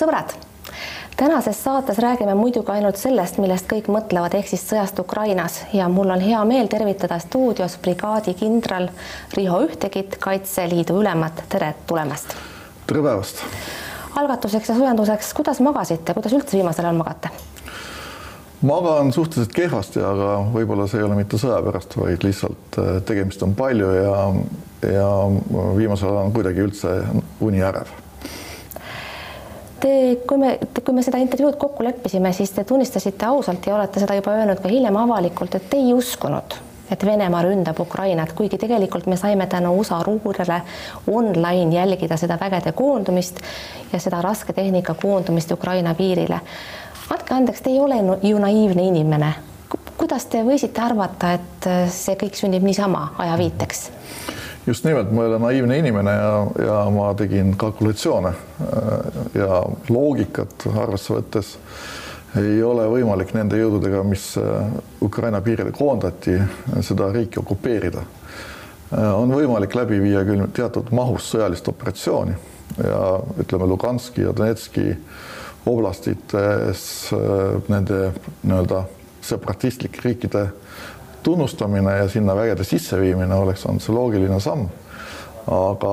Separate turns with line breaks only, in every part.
sõbrad tänases saates räägime muidugi ainult sellest, millest kõik mõtlevad, ehk siis sõjast Ukrainas ja mul on hea meel tervitada stuudios brigaadi kindral Riho Ühtegit, Kaitseliidu ülemat, tere tulemast.
tere päevast.
algatuseks ja soojenduseks, kuidas magasite, kuidas üldse viimasel ajal magate?
magan suhteliselt kehvasti, aga võib-olla see ei ole mitte sõja pärast, vaid lihtsalt äh, tegemist on palju ja, ja viimasel ajal on kuidagi üldse uni ärev
Te, kui me, kui me seda intervjuud kokku leppisime, siis te tunnistasite ausalt ja olete seda juba öelnud ka hiljem avalikult, et te ei uskunud, et Venemaa ründab Ukrainat, kuigi tegelikult me saime tänu USA luurele online jälgida seda vägede koondumist ja seda raske tehnika koondumist Ukraina piirile. andke andeks, te ei ole ju naiivne inimene. kuidas te võisite arvata, et see kõik sünnib niisama ajaviiteks?
Just nimelt, ma ei ole naiivne inimene ja, ja ma tegin kalkulatsioone äh, ja loogikat arvesse võttes ei ole võimalik nende jõududega, mis äh, Ukraina piirile koondati, seda riiki okupeerida. Äh, on võimalik läbi viia küll teatud mahus sõjalist operatsiooni ja ütleme, Luganski ja Donetski oblastites nende nii-öelda separatistlike riikide tunnustamine ja sinna vägede sisseviimine oleks olnud see loogiline samm. aga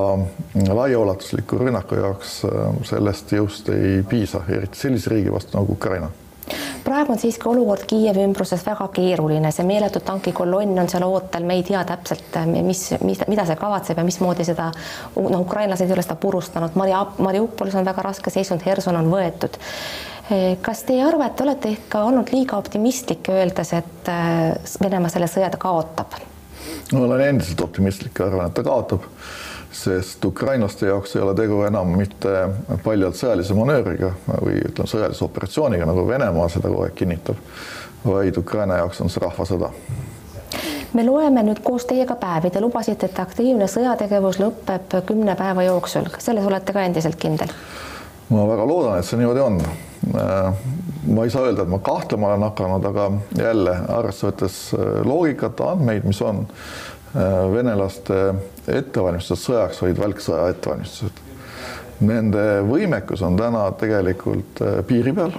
laiaulatusliku rünnaku jaoks äh, sellest jõust ei piisa, eriti sellise riigi vastu nagu Ukraina.
Praegu on siiski olukord Kiievi ümbruses väga keeruline, see meeletu tankikolonn on seal ootel, me ei tea täpselt, äh, mis, mis, mida see kavatseb ja mismoodi seda, noh, ukrainlased ei ole seda purustanud, Maria, Mariupolis on väga raske seisund, Herson on võetud kas te ei arva, et te olete ikka olnud liiga optimistlik, öeldes, et eh, Venemaa selle sõja ta kaotab?
ma olen endiselt optimistlik ja arvan, et ta kaotab, sest ukrainlaste jaoks ei ole tegu enam mitte paljalt sõjalise manöövriga või ütleme, sõjalise operatsiooniga, nagu Venemaa seda kogu aeg kinnitab, vaid Ukraina jaoks on see rahvasõda
me loeme nüüd koos teiega päevi, te lubasite, et aktiivne sõjategevus lõpeb kümne päeva jooksul, selles olete ka endiselt kindel?
Ma väga loodan, et see niimoodi on Äh, ma ei saa öelda, et ma kahtlema olen hakanud, aga jälle arvesse võttes äh, loogikat, andmeid, mis on, äh, venelaste ettevalmistused sõjaks olid välksõja ettevalmistused. Nende võimekus on täna tegelikult piiri peal,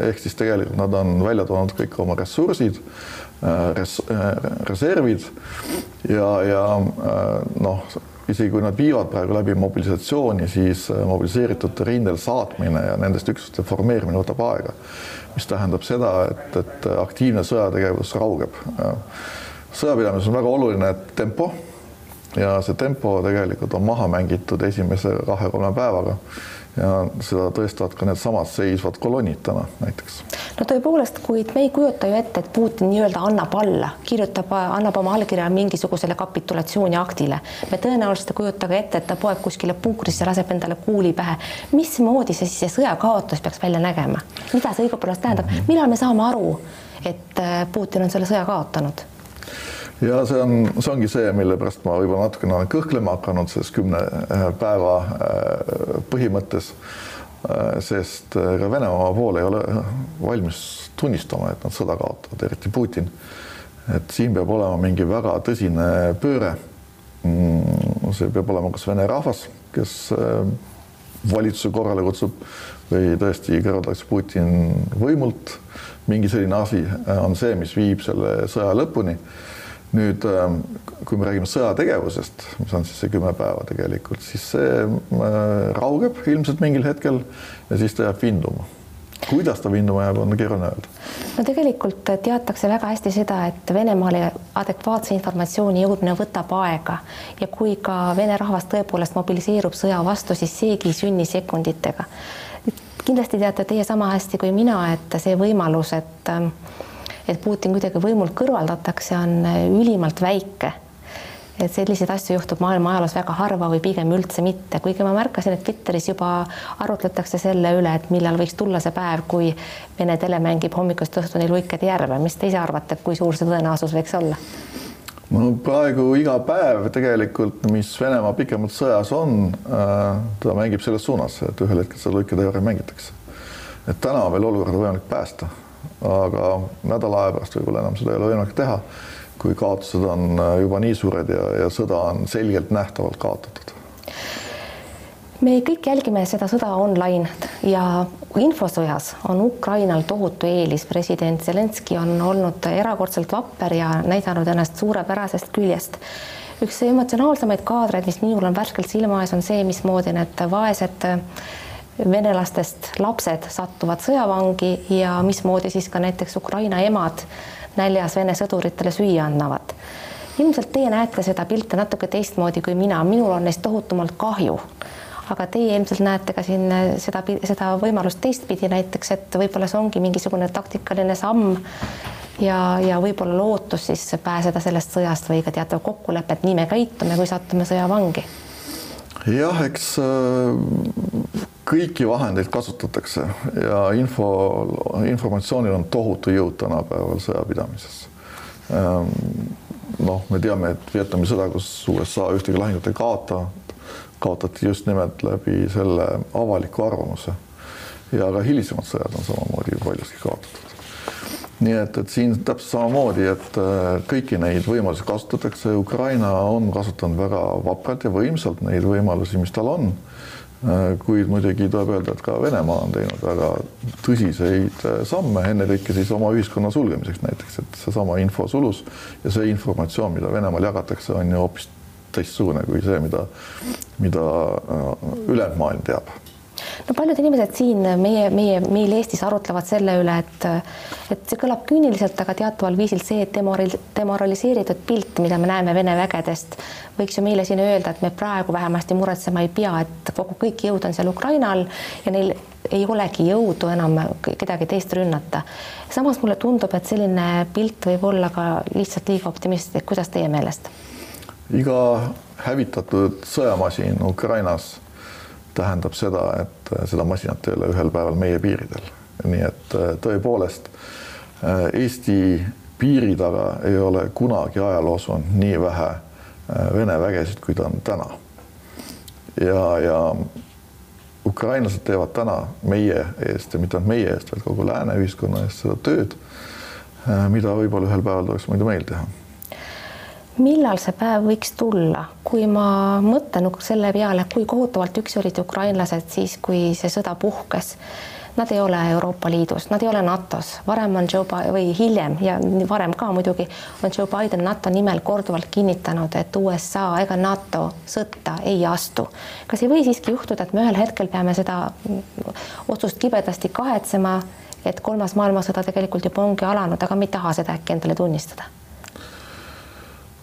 ehk siis tegelikult nad on välja toonud kõik oma ressursid res,, reservid ja, ja noh, isegi kui nad viivad praegu läbi mobilisatsiooni, siis äh, mobiliseeritute rindel saatmine ja nendest üksuste formeerimine võtab aega. mis tähendab seda, et, et aktiivne sõjategevus raugeb. sõjapidamises on väga oluline tempo ja see tempo tegelikult on maha mängitud esimese kahe-kolme päevaga ja seda tõestavad ka needsamad seisvad kolonnid täna näiteks.
no tõepoolest, kuid me ei kujuta ju ette, et Putin nii-öelda annab alla, kirjutab, annab oma allkirja mingisugusele kapitulatsiooniaktile. me tõenäoliselt ei kujuta ka ette, et ta poeb kuskile punkrisse, laseb endale kuuli pähe. mismoodi see siis see sõjakaotus peaks välja nägema, mida see õigupoolest tähendab, millal me saame aru, et äh, Putin on selle sõja kaotanud?
Ja see on, see ongi see, mille pärast ma võib-olla natukene olen kõhklema hakanud selles kümne äh, päeva äh, põhimõttes. Äh, sest ka Venemaa pool ei ole valmis tunnistama, et nad sõda kaotavad, eriti Putin. et siin peab olema mingi väga tõsine pööre. Mm, see peab olema kas vene rahvas, kes valitsuse korrale kutsub või tõesti kõrvaldatakse Putin võimult. mingi selline asi on see, mis viib selle sõja lõpuni nüüd, ähm, kui me räägime sõjategevusest, mis on siis see kümme päeva tegelikult, siis see äh, raugeb ilmselt mingil hetkel ja siis ta jääb vinduma. kuidas ta vinduma jääb, on keeruline öelda.
no tegelikult teatakse väga hästi seda, et Venemaale adekvaatse informatsiooni jõudmine võtab aega ja kui ka vene rahvas tõepoolest mobiliseerub sõja vastu, siis seegi ei sünni sekunditega. kindlasti teate teie sama hästi kui mina, et see võimalus, et ähm, et Putin kuidagi võimult kõrvaldatakse, on äh, ülimalt väike. et selliseid asju juhtub maailma ajaloos väga harva või pigem üldse mitte, kuigi ma märkasin, et Twitteris juba arutletakse selle üle, et millal võiks tulla see päev, kui Vene tele mängib hommikust õhtuni luikede järve, mis te ise arvate, kui suur see tõenäosus võiks olla?
no praegu iga päev tegelikult, mis Venemaa pikemalt sõjas on äh,, ta mängib selles suunas, et ühel hetkel seda luikede järve mängitakse. et täna on veel olukorda võimalik päästa aga nädala aja pärast võib-olla enam seda ei ole võimalik teha, kui kaotused on äh, juba nii suured ja, ja sõda on selgelt nähtavalt kaotatud
me kõik jälgime seda sõda online ja infosõjas on Ukrainal tohutu eelis. president Zelenskõi on olnud erakordselt vapper ja näidanud ennast suurepärasest küljest. üks emotsionaalsemaid kaadreid, mis minul on värskelt silma ees, on see, mismoodi need vaesed venelastest lapsed satuvad sõjavangi ja mismoodi siis ka näiteks Ukraina emad näljas Vene sõduritele süüa annavad. Ilmselt teie näete seda pilte natuke teistmoodi kui mina, minul on neist tohutumalt kahju. Aga teie ilmselt näete ka siin seda, seda võimalust teistpidi näiteks, et võib-olla see ongi mingisugune taktikaline samm ja, ja võib-olla lootus siis pääseda sellest sõjast või ka teatav kokkulepe, et nii me käitume, kui satume sõjavangi.
Jah, eks äh, kõiki vahendeid kasutatakse ja info, informatsioonil on tohutu jõud tänapäeval sõjapidamises ähm, noh, me teame, et Vietnami sõda, kus USA ühtegi lahingut ei kaota, kaotati just nimelt läbi selle avaliku arvamuse. ja ka hilisemad sõjad on samamoodi paljuski kaotatud. Nii et, et siin täpselt samamoodi, et äh, kõiki neid võimalusi kasutatakse, Ukraina on kasutanud väga vapralt ja võimsalt neid võimalusi, mis tal on. Äh, kuid muidugi tuleb öelda, et ka Venemaa on teinud väga tõsiseid äh, samme, ennekõike siis oma ühiskonna sulgemiseks näiteks, et seesama info sulus ja see informatsioon, mida Venemaal jagatakse, on ju hoopis teistsugune kui see, mida, mida ülejäänud maailm teab
no paljud inimesed siin meie, meie, meil Eestis arutlevad selle üle, et et see kõlab küüniliselt, aga teataval viisil see demoral, demoraliseeritud pilt, mida me näeme Vene vägedest, võiks ju meile siin öelda, et me praegu vähemasti muretsema ei pea, et kogu kõik jõud on seal Ukrainal ja neil ei olegi jõudu enam kedagi teist rünnata. samas mulle tundub, et selline pilt võib olla ka lihtsalt liiga optimistlik, kuidas teie meelest?
iga hävitatud sõjamasin Ukrainas tähendab seda, et seda masinat ei ole ühel päeval meie piiridel. nii et äh, tõepoolest äh, Eesti piiri taga ei ole kunagi ajaloos olnud nii vähe äh, Vene vägesid, kui ta on täna. ja, ja ukrainlased teevad täna meie eest ja mitte ainult meie eest, vaid kogu lääne ühiskonna eest seda tööd, mida võib-olla ühel päeval tuleks muidu meil teha
millal see päev võiks tulla, kui ma mõtlen selle peale, kui kohutavalt üksi olid ukrainlased siis, kui see sõda puhkes. Nad ei ole Euroopa Liidus, nad ei ole NATO-s, varem on Joe Biden või hiljem ja varem ka muidugi on Joe Biden NATO nimel korduvalt kinnitanud, et USA ega NATO sõtta ei astu. kas ei või siiski juhtuda, et me ühel hetkel peame seda otsust kibedasti kahetsema, et kolmas maailmasõda tegelikult juba ongi alanud, aga me ei taha seda äkki endale tunnistada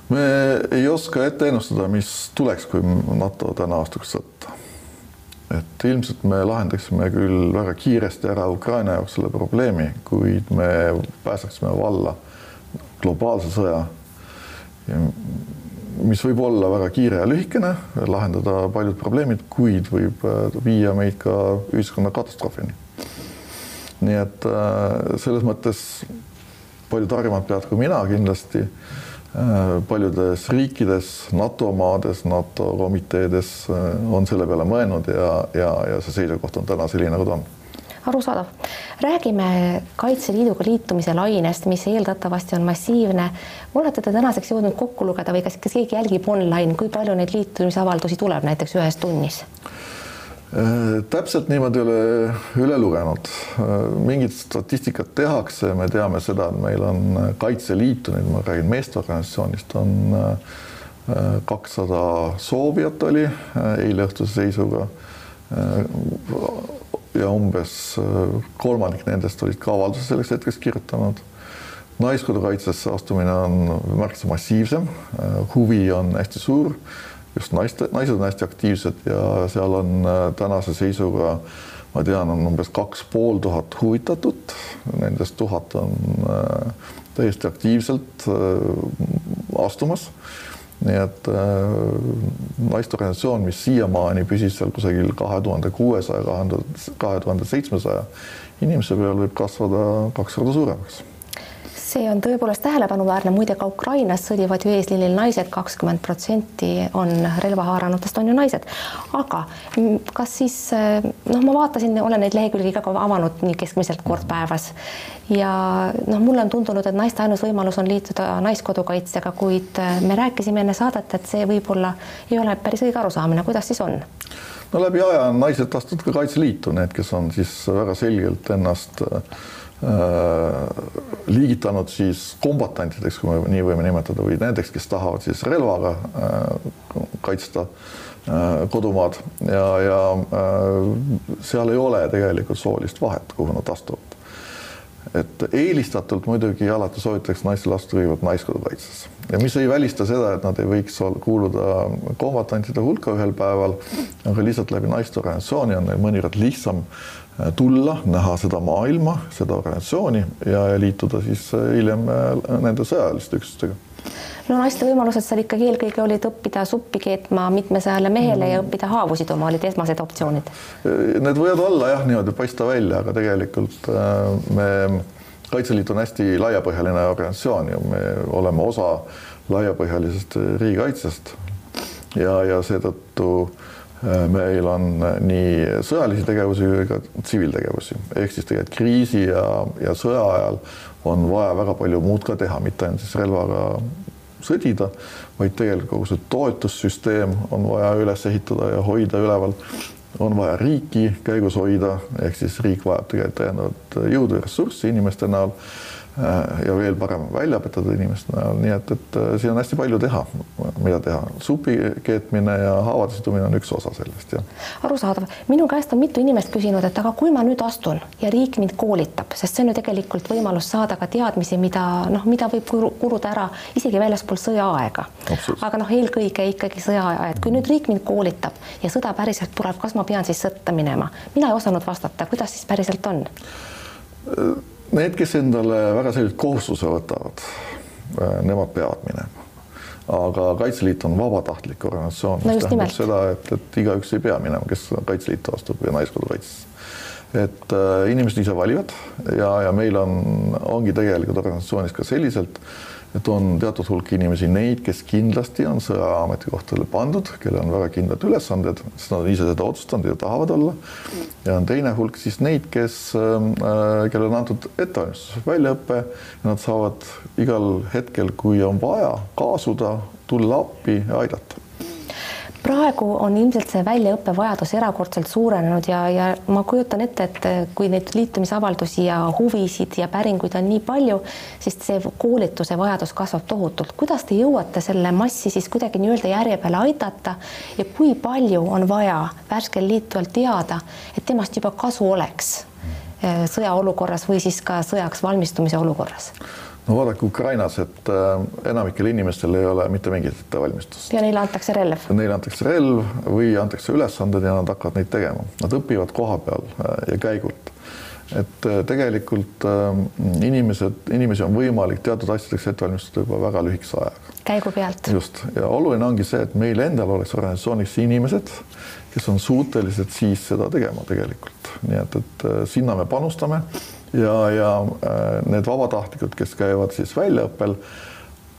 me ei oska ette ennustada, mis tuleks, kui NATO täna astuks sõtta. et ilmselt me lahendaksime küll väga kiiresti ära Ukraina jaoks selle probleemi, kuid me pääseksime valla globaalse sõja, mis võib olla väga kiire ja lühikene, lahendada paljud probleemid, kuid võib äh, viia meid ka ühiskonna katastroofini. nii et äh, selles mõttes palju targemad pead kui mina kindlasti paljudes riikides, NATO maades, NATO komiteedes äh, on selle peale mõelnud ja, ja, ja see seisukoht on täna selline, nagu ta on
arusaadav. räägime Kaitseliiduga liitumise lainest, mis eeldatavasti on massiivne. olete te tänaseks jõudnud kokku lugeda või kas, kas keegi jälgib online, kui palju neid liitumisavaldusi tuleb näiteks ühes tunnis?
Äh, täpselt niimoodi ei ole üle lugenud. Äh, mingit statistikat tehakse, me teame seda, et meil on äh, Kaitseliitu, nüüd ma räägin meesteorganisatsioonist, on kakssada soovijat oli eile õhtuse seisuga. ja umbes kolmandik nendest olid ka avalduse selleks hetkeks kirjutanud. naiskodukaitsesse astumine on märksa massiivsem, huvi on hästi suur just naiste, naised on hästi aktiivsed ja seal on äh, tänase seisuga ma tean, on umbes kaks pool tuhat huvitatut, nendest tuhat on äh, täiesti aktiivselt äh, astumas. nii et naisteorganisatsioon, mis siiamaani püsis seal kusagil kahe tuhande kuuesaja, kahe tuhande seitsmesaja inimese peal, võib kasvada kaks korda suuremaks
see on tõepoolest tähelepanuväärne, muide ka Ukrainas sõdivad ju eesliinil naised, kakskümmend protsenti on relva haaranutest on ju naised. aga kas siis noh, ma vaatasin, olen neid lehekülgi ka avanud nii keskmiselt kord päevas ja noh, mulle on tundunud, et naiste ainus võimalus on liituda Naiskodukaitsega, kuid me rääkisime enne saadet, et see võib-olla ei ole päris õige arusaamine, kuidas siis on?
no läbi aja on naised astunud ka Kaitseliitu, need, kes on siis väga selgelt ennast äh, liigitanud siis kombatantideks, kui me nii võime nimetada, või nendeks, kes tahavad siis relvaga äh, kaitsta äh, kodumaad. Ja, ja äh, seal ei ole tegelikult soolist vahet, kuhu nad astuvad. Et eelistatult muidugi alati soovitatakse naistel astuda kõigepealt naiskodukaitsesse ja mis ei välista seda, et nad ei võiks kuuluda kombatantide hulka ühel päeval, aga lihtsalt läbi naisteorganisatsiooni on neil mõnikord lihtsam äh, tulla, näha seda maailma, seda organisatsiooni ja, ja liituda siis äh, hiljem äh, nende sõjaliste üksustega
no naiste võimalused seal ikkagi eelkõige olid õppida suppi keetma mitmesajale mehele mm. ja õppida haavusid tooma, olid esmased optsioonid.
Need võivad olla jah, niimoodi paista välja, aga tegelikult äh, me, Kaitseliit on hästi laiapõhjaline organisatsioon ja me oleme osa laiapõhjalisest riigikaitsest ja, ja seetõttu äh, meil on nii sõjalisi tegevusi kui ka tsiviiltegevusi, ehk siis tegelikult kriisi ja, ja sõja ajal on vaja väga palju muud ka teha, mitte ainult siis relvaga sõdida, vaid tegelikult kogu see toetussüsteem on vaja üles ehitada ja hoida üleval. on vaja riiki käigus hoida, ehk siis riik vajab tegelikult täiendavat jõudu ja ressurssi inimeste näol Äh, ja veel parem välja õpetada inimeste näol, nii et, et äh, siin on hästi palju teha, mida teha. supi keetmine ja haavade sidumine on üks osa sellest, jah.
arusaadav, minu käest on mitu inimest küsinud, et aga kui ma nüüd astun ja riik mind koolitab, sest see on ju tegelikult võimalus saada ka teadmisi, mida noh, mida võib kuluda ära isegi väljaspool sõjaaega. aga noh, eelkõige ikkagi sõjaaja, et kui nüüd riik mind koolitab ja sõda päriselt tuleb, kas ma pean siis sõtta minema? mina ei osanud vastata, kuidas siis päriselt on?
Need, kes endale väga selgelt kohustuse võtavad, äh, nemad peavad minema. aga Kaitseliit on vabatahtlik organisatsioon, mis no tähendab seda, et, et igaüks ei pea minema, kes Kaitseliitu astub ja Naiskodukaitsesse. et äh, inimesed ise valivad ja, ja meil on, ongi tegelikult organisatsioonis ka selliselt äh, et on teatud hulk inimesi, neid, kes kindlasti on sõjaametikohtadele pandud, kellel on väga kindlad ülesanded, sest nad on ise seda otsustanud ja tahavad olla. ja on teine hulk siis neid, kes äh,, kellele on antud ettevalmistus, väljaõpe. Ja nad saavad igal hetkel, kui on vaja, kaasuda, tulla appi ja aidata
praegu on ilmselt see väljaõppevajadus erakordselt suurenenud ja, ja ma kujutan ette, et kui neid liitumisavaldusi ja huvisid ja päringuid on nii palju, siis see koolituse vajadus kasvab tohutult. kuidas te jõuate selle massi siis kuidagi nii-öelda järje peale aidata ja kui palju on vaja värskel liitujal teada, et temast juba kasu oleks eh, sõjaolukorras või siis ka sõjaks valmistumise olukorras?
No vaadake Ukrainas, et äh, enamikel inimestel ei ole mitte mingit ettevalmistust.
ja neile antakse relv.
Neile antakse relv või antakse ülesanded ja nad hakkavad neid tegema, nad õpivad koha peal äh, ja käigult. et äh, tegelikult inimesed, inimesi on võimalik teatud asjadeks ette valmistada juba väga lühikese ajaga.
käigu pealt.
just ja oluline ongi see, et meil endal oleks organisatsioonis inimesed, kes on suutelised siis seda tegema tegelikult, nii et, et sinna me panustame ja, ja äh, need vabatahtlikud, kes käivad siis väljaõppel,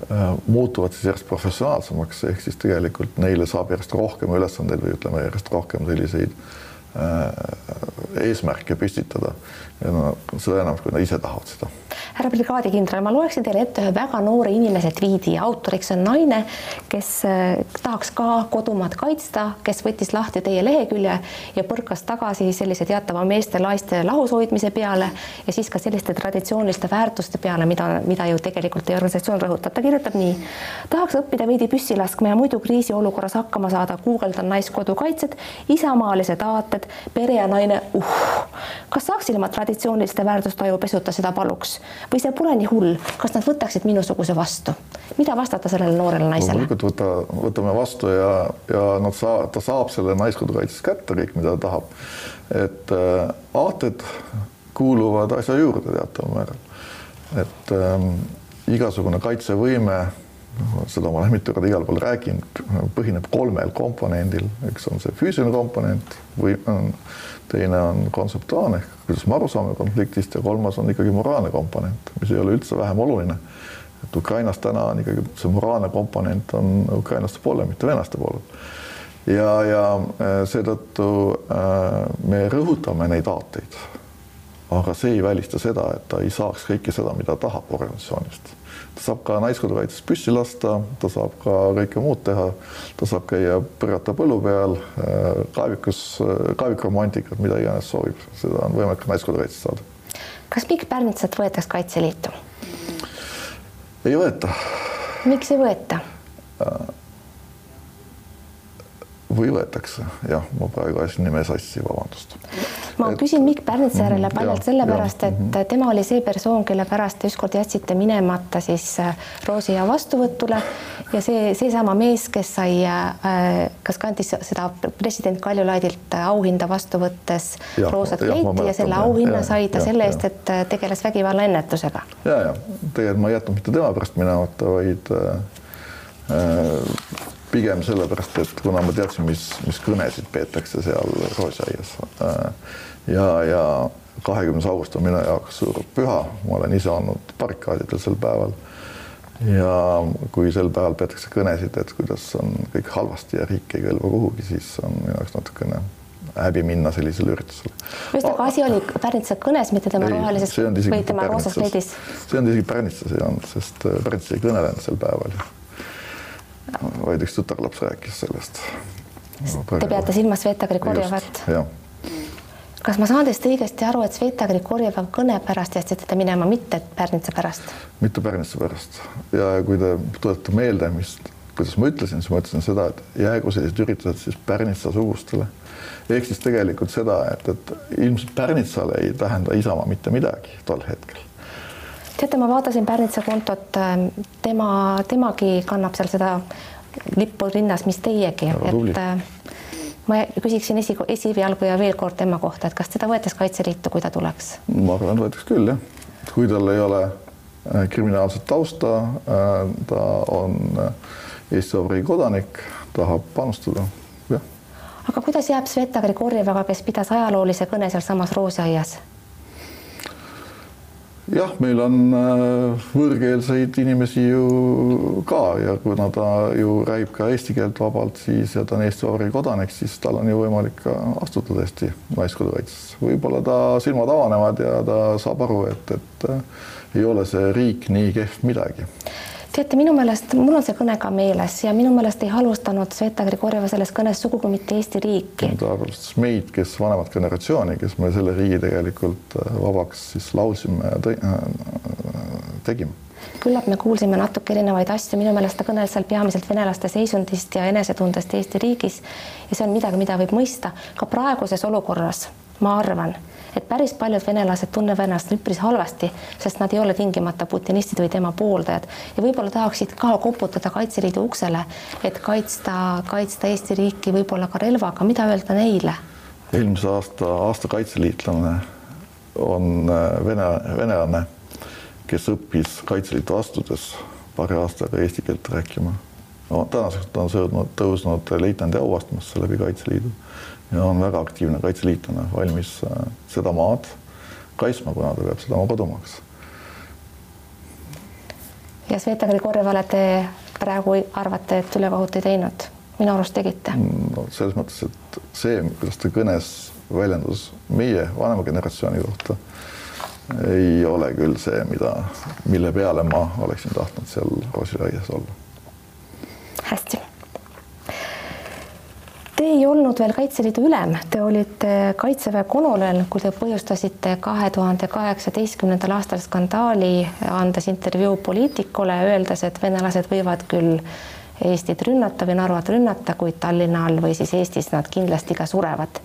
äh, muutuvad siis järjest professionaalsemaks, ehk siis tegelikult neile saab järjest rohkem ülesandeid või ütleme, järjest rohkem selliseid äh, eesmärke püstitada. Ja no seda enam, kui nad ise tahavad seda
härra brigaadikindral, ma loeksin teile ette ühe väga noore inimese tweet'i, autoriks on naine, kes äh, tahaks ka kodumaad kaitsta, kes võttis lahti teie lehekülje ja põrkas tagasi sellise teatava meeste-naiste lahushoidmise peale ja siis ka selliste traditsiooniliste väärtuste peale, mida, mida ju tegelikult teie organisatsioon rõhutab. ta kirjutab nii, tahaks õppida veidi püssi laskma ja muidu kriisiolukorras hakkama saada, guugeldan naiskodukaitset, isamaalised aated, pere ja naine, uh. kas saaksin oma traditsiooniliste väärtustaju pesuta, seda paluks või see pole nii hull, kas nad võtaksid minusuguse vastu? mida vastata sellele noorele naisele?
loomulikult võta, võtame vastu ja, ja nad saa-, ta saab selle naiskodukaitses kätte kõik, mida ta tahab. et äh, aated kuuluvad asja juurde teataval määral. et ähm, igasugune kaitsevõime seda ma olen mitu korda igal pool rääkinud, põhineb kolmel komponendil, üks on see füüsiline komponent või on, teine on kontseptuaalne ehk kuidas me aru saame konfliktist ja kolmas on ikkagi moraalne komponent, mis ei ole üldse vähem oluline. et Ukrainas täna on ikkagi see moraalne komponent on ukrainlaste poolel, mitte venelaste poolel. ja, ja äh, seetõttu äh, me rõhutame neid aateid aga see ei välista seda, et ta ei saaks kõike seda, mida tahab organisatsioonist. Ta saab ka naiskodukaitses püssi lasta, ta saab ka kõike muud teha, ta saab käia põrgata põllu peal, äh, kaevikus, äh, kaevikuromantikat, mida iganes soovib, seda on võimalik ka naiskodukaitses saada.
kas Mikk Pärnitsat võetakse Kaitseliitu?
ei võeta.
miks ei võeta?
Või võetakse, jah, ma praegu ajasin nime sassi, vabandust.
ma et... küsin Mikk Pärnitsa järele mhm, paljalt sellepärast, et -hmm. tema oli see persoon, kelle pärast te ükskord jätsite minemata siis äh, Roosija vastuvõtule ja see, seesama mees, kes sai äh,, kas kandis seda president Kaljulaidilt auhinda vastu võttes ja, roosat kleiti ja selle auhinna ja, sai ta ja, selle eest, et äh, tegeles vägivallaennetusega.
ja, ja tegelikult ma ei jätnud mitte tema pärast minemata, vaid äh pigem sellepärast, et kuna ma teadsin, mis, mis kõnesid peetakse seal Roosiaias äh, ja, ja kahekümnes august on minu jaoks suur püha, ma olen ise olnud barrikaadidel sel päeval. ja kui sel päeval peetakse kõnesid, et kuidas on kõik halvasti ja riik ei kõlba kuhugi, siis on minu jaoks natukene häbi minna sellisele üritusele.
just, aga asi oli Pärnitsa kõnes, mitte tema rohelises või tema roosas kleidis?
see on isegi Pärnitsas ei olnud, sest Pärnits ei kõnelenud sel päeval vaid üks tütarlaps rääkis sellest.
Te peate silmas Sveta Grigorjevat? kas ma saan teist õigesti aru, et Sveta Grigorjeva kõne pärast jätsite te minema, mitte Pärnitsa pärast?
mitte Pärnitsa pärast ja kui te tuletate meelde, mis, kuidas ma ütlesin, siis ma ütlesin seda, et jäägu sellised üritused siis Pärnitsa sugustele. ehk siis tegelikult seda, et, et ilmselt Pärnitsale ei tähenda Isamaa mitte midagi tol hetkel
teate, ma vaatasin Pärnitsa kontot, ähm, tema, temagi kannab seal seda lippu rinnas, mis teiegi, et äh, ma küsiksin esi, esialgu ja veel kord tema kohta, et kas teda võetakse Kaitseliitu, kui ta tuleks?
ma arvan, et võetakse küll jah, kui tal ei ole äh, kriminaalset tausta, äh, ta on Eesti Vabariigi kodanik, tahab panustada, jah.
aga kuidas jääb Sveta Grigorjevaga, kes pidas ajaloolise kõne sealsamas Roosiaias?
Jah, meil on äh, võõrkeelseid inimesi ju ka ja kuna ta ju räägib ka eesti keelt vabalt, siis ja ta on Eesti Vabariigi kodanik, siis tal on ju võimalik ka astuda tõesti Naiskodukaitsesse. võib-olla ta silmad avanevad ja ta saab aru, et, et äh, ei ole see riik nii kehv midagi
teate, minu meelest, mul on see kõne ka meeles ja minu meelest ei halvustanud Sveta Grigorjeva selles kõnes sugugi mitte Eesti riiki.
ta arvestas meid, kes vanemat generatsiooni, kes me selle riigi tegelikult äh, vabaks siis laulsime ja äh, tegime.
Küllap me kuulsime natuke erinevaid asju, minu meelest ta kõneles seal peamiselt venelaste seisundist ja enesetundest Eesti riigis ja see on midagi, mida võib mõista ka praeguses olukorras, ma arvan et päris paljud venelased tunnevad ennast üpris halvasti, sest nad ei ole tingimata putinistid või tema pooldajad. Ja võib-olla tahaksid ka koputada Kaitseliidu uksele, et kaitsta, kaitsta Eesti riiki võib-olla ka relvaga, mida öelda neile?
eelmise aasta aasta kaitseliitlane on äh, vene, venelane, kes õppis Kaitseliitu astudes paari aastaga eesti keelt rääkima no tänaseks ta on sõudnud, tõusnud leitnandi auastmesse läbi Kaitseliidu ja on väga aktiivne kaitseliitlane, valmis äh, seda maad kaitsma, kuna ta peab seda oma kodumaaks.
ja Sveta Grigorjevale te praegu arvate, et ülekohut ei teinud? minu arust tegite
no,. selles mõttes, et see, kuidas ta kõnes väljendus meie vanema generatsiooni kohta, ei ole küll see, mida, mille peale ma oleksin tahtnud seal Roosiaias olla.
Hästi. Te ei olnud veel Kaitseliidu ülem, te olite Kaitseväe kolonel, kui te põhjustasite kahe tuhande kaheksateistkümnendal aastal skandaali, andes intervjuu Poliitikule, öeldes, et venelased võivad küll Eestit rünnata või Narvat rünnata, kuid Tallinna all või siis Eestis nad kindlasti ka surevad.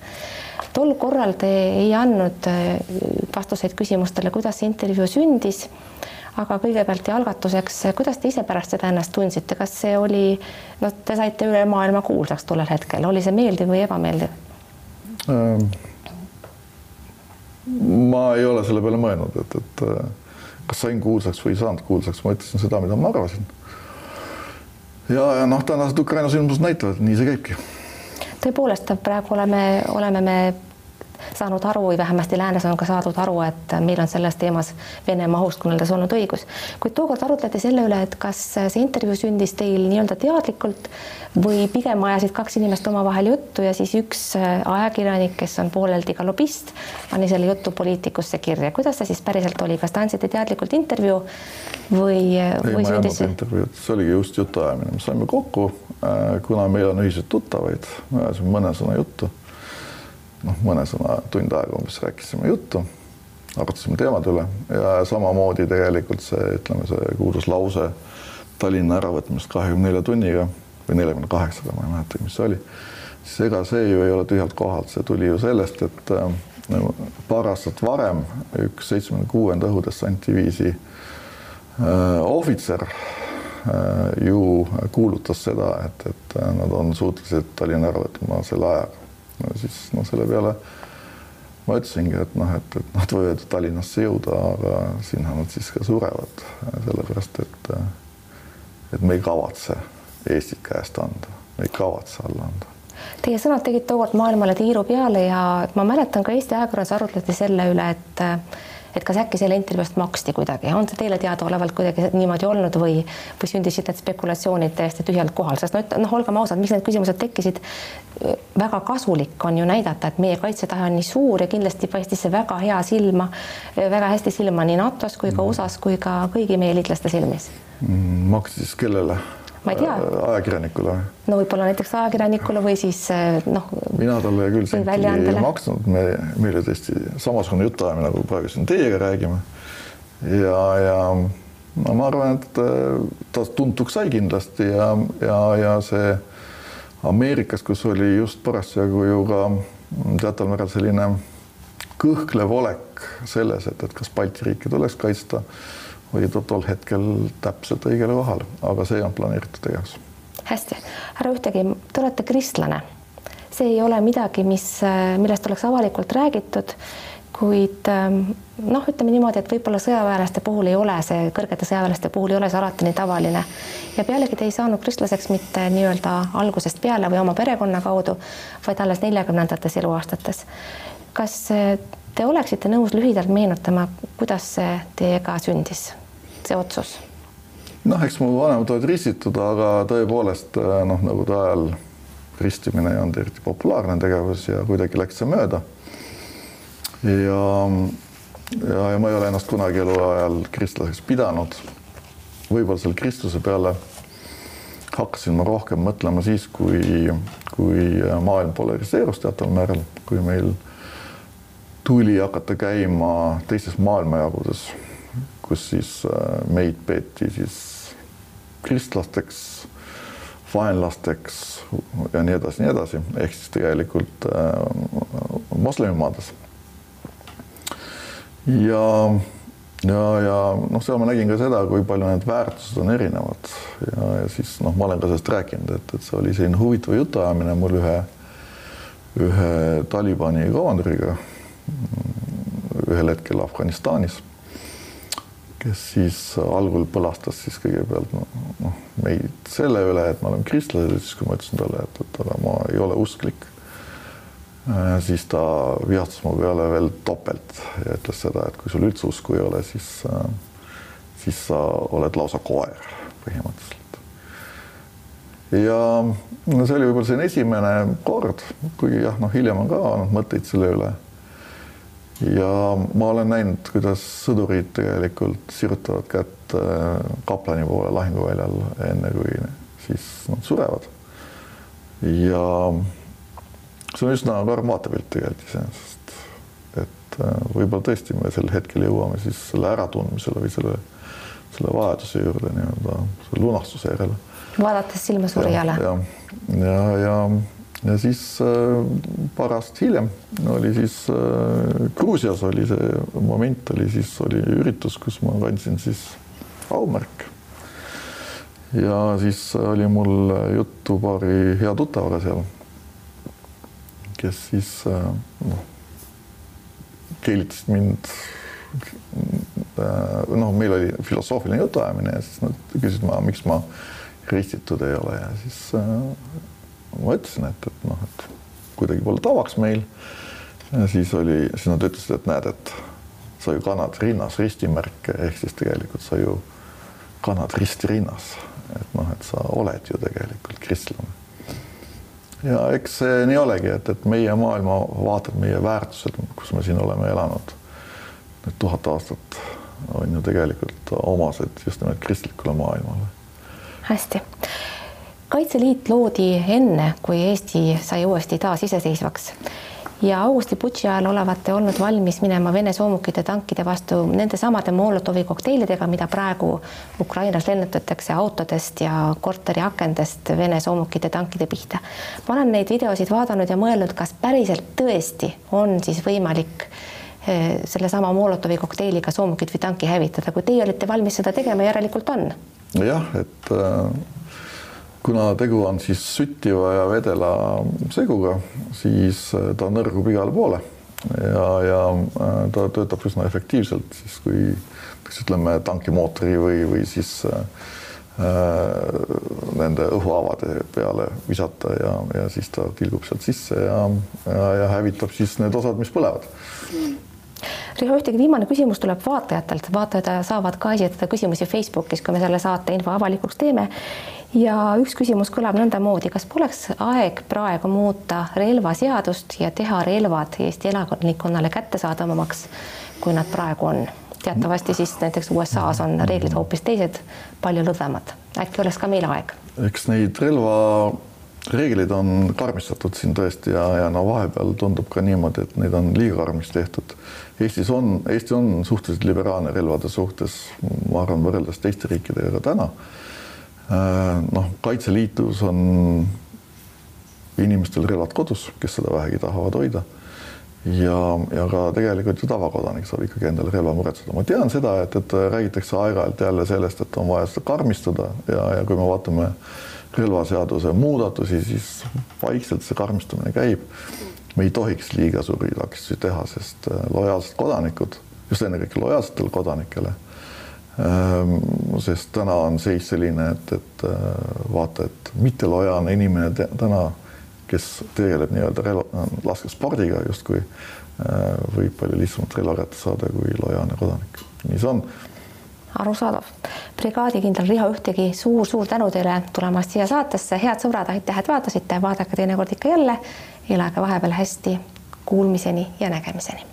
tol korral te ei andnud vastuseid küsimustele, kuidas see intervjuu sündis aga kõigepealt ja algatuseks, kuidas te ise pärast seda ennast tundsite, kas see oli, no te saite üle maailma kuulsaks tollel hetkel, oli see meeldiv või ebameeldiv ähm,?
ma ei ole selle peale mõelnud, et, et äh, kas sain kuulsaks või ei saanud kuulsaks, ma ütlesin seda, mida ma arvasin. ja, ja noh, tänased Ukraina sündmused näitavad, nii see käibki.
tõepoolest, praegu oleme, oleme me saanud aru või vähemasti läänes on ka saadud aru, et meil on selles teemas Venemaa ohust kõneldes olnud õigus. kuid tookord arutleti selle üle, et kas see intervjuu sündis teil nii-öelda teadlikult või pigem ajasid kaks inimest omavahel juttu ja siis üks ajakirjanik, kes on pooleldi ka lobist, pani selle jutu poliitikusse kirja. kuidas see siis päriselt oli, kas te andsite teadlikult intervjuu või,
ei, sündis see? intervjuud, see oligi just jutuajamine, me saime kokku, äh, kuna meil on ühiseid tuttavaid, me ajasime mõne sõna juttu. Noh, mõne sõna, tund aega umbes rääkisime juttu, arutasime teemade üle ja samamoodi tegelikult see, ütleme, see kuulus lause Tallinna äravõtmist kahekümne nelja tunniga või neljakümne kaheksaga, ma ei mäletagi, mis see oli, siis ega see ju ei ole tühjalt kohalt, see tuli ju sellest, et äh, paar aastat varem üks seitsmekümne kuuenda õhudessantdiviisi äh, ohvitser äh, ju kuulutas seda, et, et äh, nad on suutelised Tallinna ära võtma selle ajaga. No siis noh, selle peale ma ütlesingi, et noh, et, et nad võivad Tallinnasse jõuda, aga sinna nad siis ka surevad, sellepärast et et me ei kavatse Eestit käest anda, me ei kavatse alla anda.
Teie sõnad tegid tookord maailmale tiiru peale ja ma mäletan ka Eesti ajakirjanduses arutleti selle üle, et et kas äkki selle intervjuu eest maksti kuidagi, on see teile teadaolevalt kuidagi niimoodi olnud või, või sündisid need spekulatsioonid täiesti tühjalt kohal, sest no, noh, olgem ausad, miks need küsimused tekkisid, väga kasulik on ju näidata, et meie kaitsetahe on nii suur ja kindlasti paistis see väga hea silma, väga hästi silma nii NATO-s kui ka mm. USA-s kui ka kõigi meie liitlaste silmis.
Mm, maksis kellele?
Ma ei tea.
Äh, ajakirjanikule?
no võib-olla näiteks ajakirjanikule või siis äh, noh.
mina talle küll senti ei maksnud, me, meil oli tõesti samasugune jutuajamine, nagu praegu siin teiega räägime. ja, ja no ma arvan, et äh, ta tuntuks sai kindlasti ja, ja, ja see Ameerikas, kus oli just parasjagu ju ka teataval määral selline kõhklev olek selles, et, et kas Balti riike tuleks kaitsta ta tol hetkel täpselt õigel kohal, aga see olnud planeeritud tegevus.
hästi, härra Ühtegi, te olete kristlane. see ei ole midagi, mis, millest oleks avalikult räägitud, kuid ähm, noh, ütleme niimoodi, et võib-olla sõjaväelaste puhul ei ole see, kõrgete sõjaväelaste puhul ei ole see alati nii tavaline. ja pealegi te ei saanud kristlaseks mitte nii-öelda algusest peale või oma perekonna kaudu, vaid alles neljakümnendates eluaastates. kas Te oleksite nõus lühidalt meenutama, kuidas see teiega sündis, see otsus?
noh, eks mu vanemad olid ristitud, aga tõepoolest noh, nõukogude ajal ristimine ei olnud eriti populaarne tegevus ja kuidagi läks see mööda. ja, ja, ja ma ei ole ennast kunagi eluajal kristlaseks pidanud. võib-olla selle kristluse peale hakkasin ma rohkem mõtlema siis, kui, kui maailm polariseerus teataval määral, kui meil tuli hakata käima teistes maailmajagudes, kus siis äh, meid peeti siis kristlasteks, vaenlasteks ja nii edasi, nii edasi, ehk siis tegelikult äh, moslemimaades. ja, ja, ja noh, seal ma nägin ka seda, kui palju need väärtused on erinevad. Ja, ja siis noh, ma olen ka sellest rääkinud, et, et see oli selline huvitav jutuajamine mul ühe, ühe Talibani komandöriga ühel hetkel Afganistanis, kes siis algul põlastas siis kõigepealt noh, meid selle üle, et me oleme kristlased siis, kui ma ütlesin talle, et, et aga ma ei ole usklik, äh, siis ta vihastas mu peale veel topelt ja ütles seda, et kui sul üldse usku ei ole, siis, äh, siis sa oled lausa koer põhimõtteliselt. ja no see oli võib-olla selline esimene kord, kuigi jah, noh, hiljem on ka olnud mõtteid selle üle ja ma olen näinud, kuidas sõdurid tegelikult sirutavad kätt äh, kaplani poole lahinguväljal, enne kui siis nad surevad. ja see on üsna karm vaatepilt tegelikult iseenesest, et äh, võib-olla tõesti me sel hetkel jõuame siis selle äratundmisele või selle, selle vajaduse juurde nii-öelda, selle lunastuse järele.
vaadates silma surijale.
ja, ja, ja, ja ja siis äh, pärast hiljem oli siis äh, Gruusias oli see moment oli siis oli üritus, kus ma kandsin siis aumärk. ja siis oli mul juttu paari hea tuttavaga seal, kes siis äh, noh, keelitasid mind noh, meil oli filosoofiline jutuajamine ja siis nad küsisid, miks ma ristitud ei ole ja siis ma ütlesin, et, et noh, et kuidagi pole tavaks meil. siis oli, siis nad ütlesid, et näed, et sa ju kannad rinnas ristimärke ehk siis tegelikult sa ju kannad risti rinnas, et noh, et sa oled ju tegelikult kristlane. ja eks see nii olegi, et, et meie maailmavaated, meie väärtused, kus me siin oleme elanud need tuhat aastat, on ju tegelikult omased just nimelt kristlikule maailmale.
hästi kaitseliit loodi enne, kui Eesti sai uuesti taasiseseisvaks ja augusti putši ajal olevate olnud valmis minema Vene soomukite tankide vastu nende samade Molotovi kokteilidega, mida praegu Ukrainas lennutatakse autodest ja korteri akendest Vene soomukite tankide pihta. ma olen neid videosid vaadanud ja mõelnud, kas päriselt tõesti on siis võimalik eh, sellesama Molotovi kokteiliga soomukit või tanki hävitada, kui teie olite valmis seda tegema, järelikult on.
jah, et äh kuna tegu on siis süttiva ja vedela seguga, siis äh, ta nõrgub igale poole. Ja, ja äh, ta töötab üsna efektiivselt siis, kui näiteks ütleme tankimootori või, või siis äh, nende õhuavade peale visata ja, ja siis ta tilgub sealt sisse ja, ja, ja hävitab siis need osad, mis põlevad.
Riho, ühtegi viimane küsimus tuleb vaatajatelt, vaatajad saavad ka esitada küsimusi Facebookis, kui me selle saate info avalikuks teeme ja üks küsimus kõlab nõndamoodi, kas poleks aeg praegu muuta relvaseadust ja teha relvad Eesti elanikkonnale kättesaadavamaks, kui nad praegu on? teatavasti siis näiteks USA-s on reeglid hoopis teised, palju lõdvemad. äkki oleks ka meil aeg?
eks neid relvareegleid on karmistatud siin tõesti ja, ja no vahepeal tundub ka niimoodi, et neid on liiga karmiks tehtud. Eestis on, Eesti on suhteliselt liberaalne relvade suhtes, ma arvan, võrreldes teiste riikidega täna noh, Kaitseliitlus on inimestel relvad kodus, kes seda vähegi tahavad hoida. ja, ja ka tegelikult ju tavakodanik saab ikkagi endale relva muretseda. ma tean seda, et, et räägitakse aeg-ajalt jälle sellest, et on vaja seda karmistada ja, ja kui me vaatame relvaseaduse muudatusi, siis vaikselt see karmistumine käib. me ei tohiks liiga suuri takistusi teha, sest äh, lojaalsed kodanikud, just ennekõike lojaalsetele kodanikele sest täna on seis selline, et, et äh, vaata, et mittelojaalne inimene täna, kes tegeleb nii-öelda relva, laskespordiga justkui äh, võib palju lihtsamalt relva kätte saada kui lojaalne kodanik. nii see on.
arusaadav. brigaadikindral Riho Ühtegi suur-suur tänu teile tulemast siia saatesse, head sõbrad, aitäh, et vaatasite, vaadake teinekord ikka jälle. elage vahepeal hästi, kuulmiseni ja nägemiseni.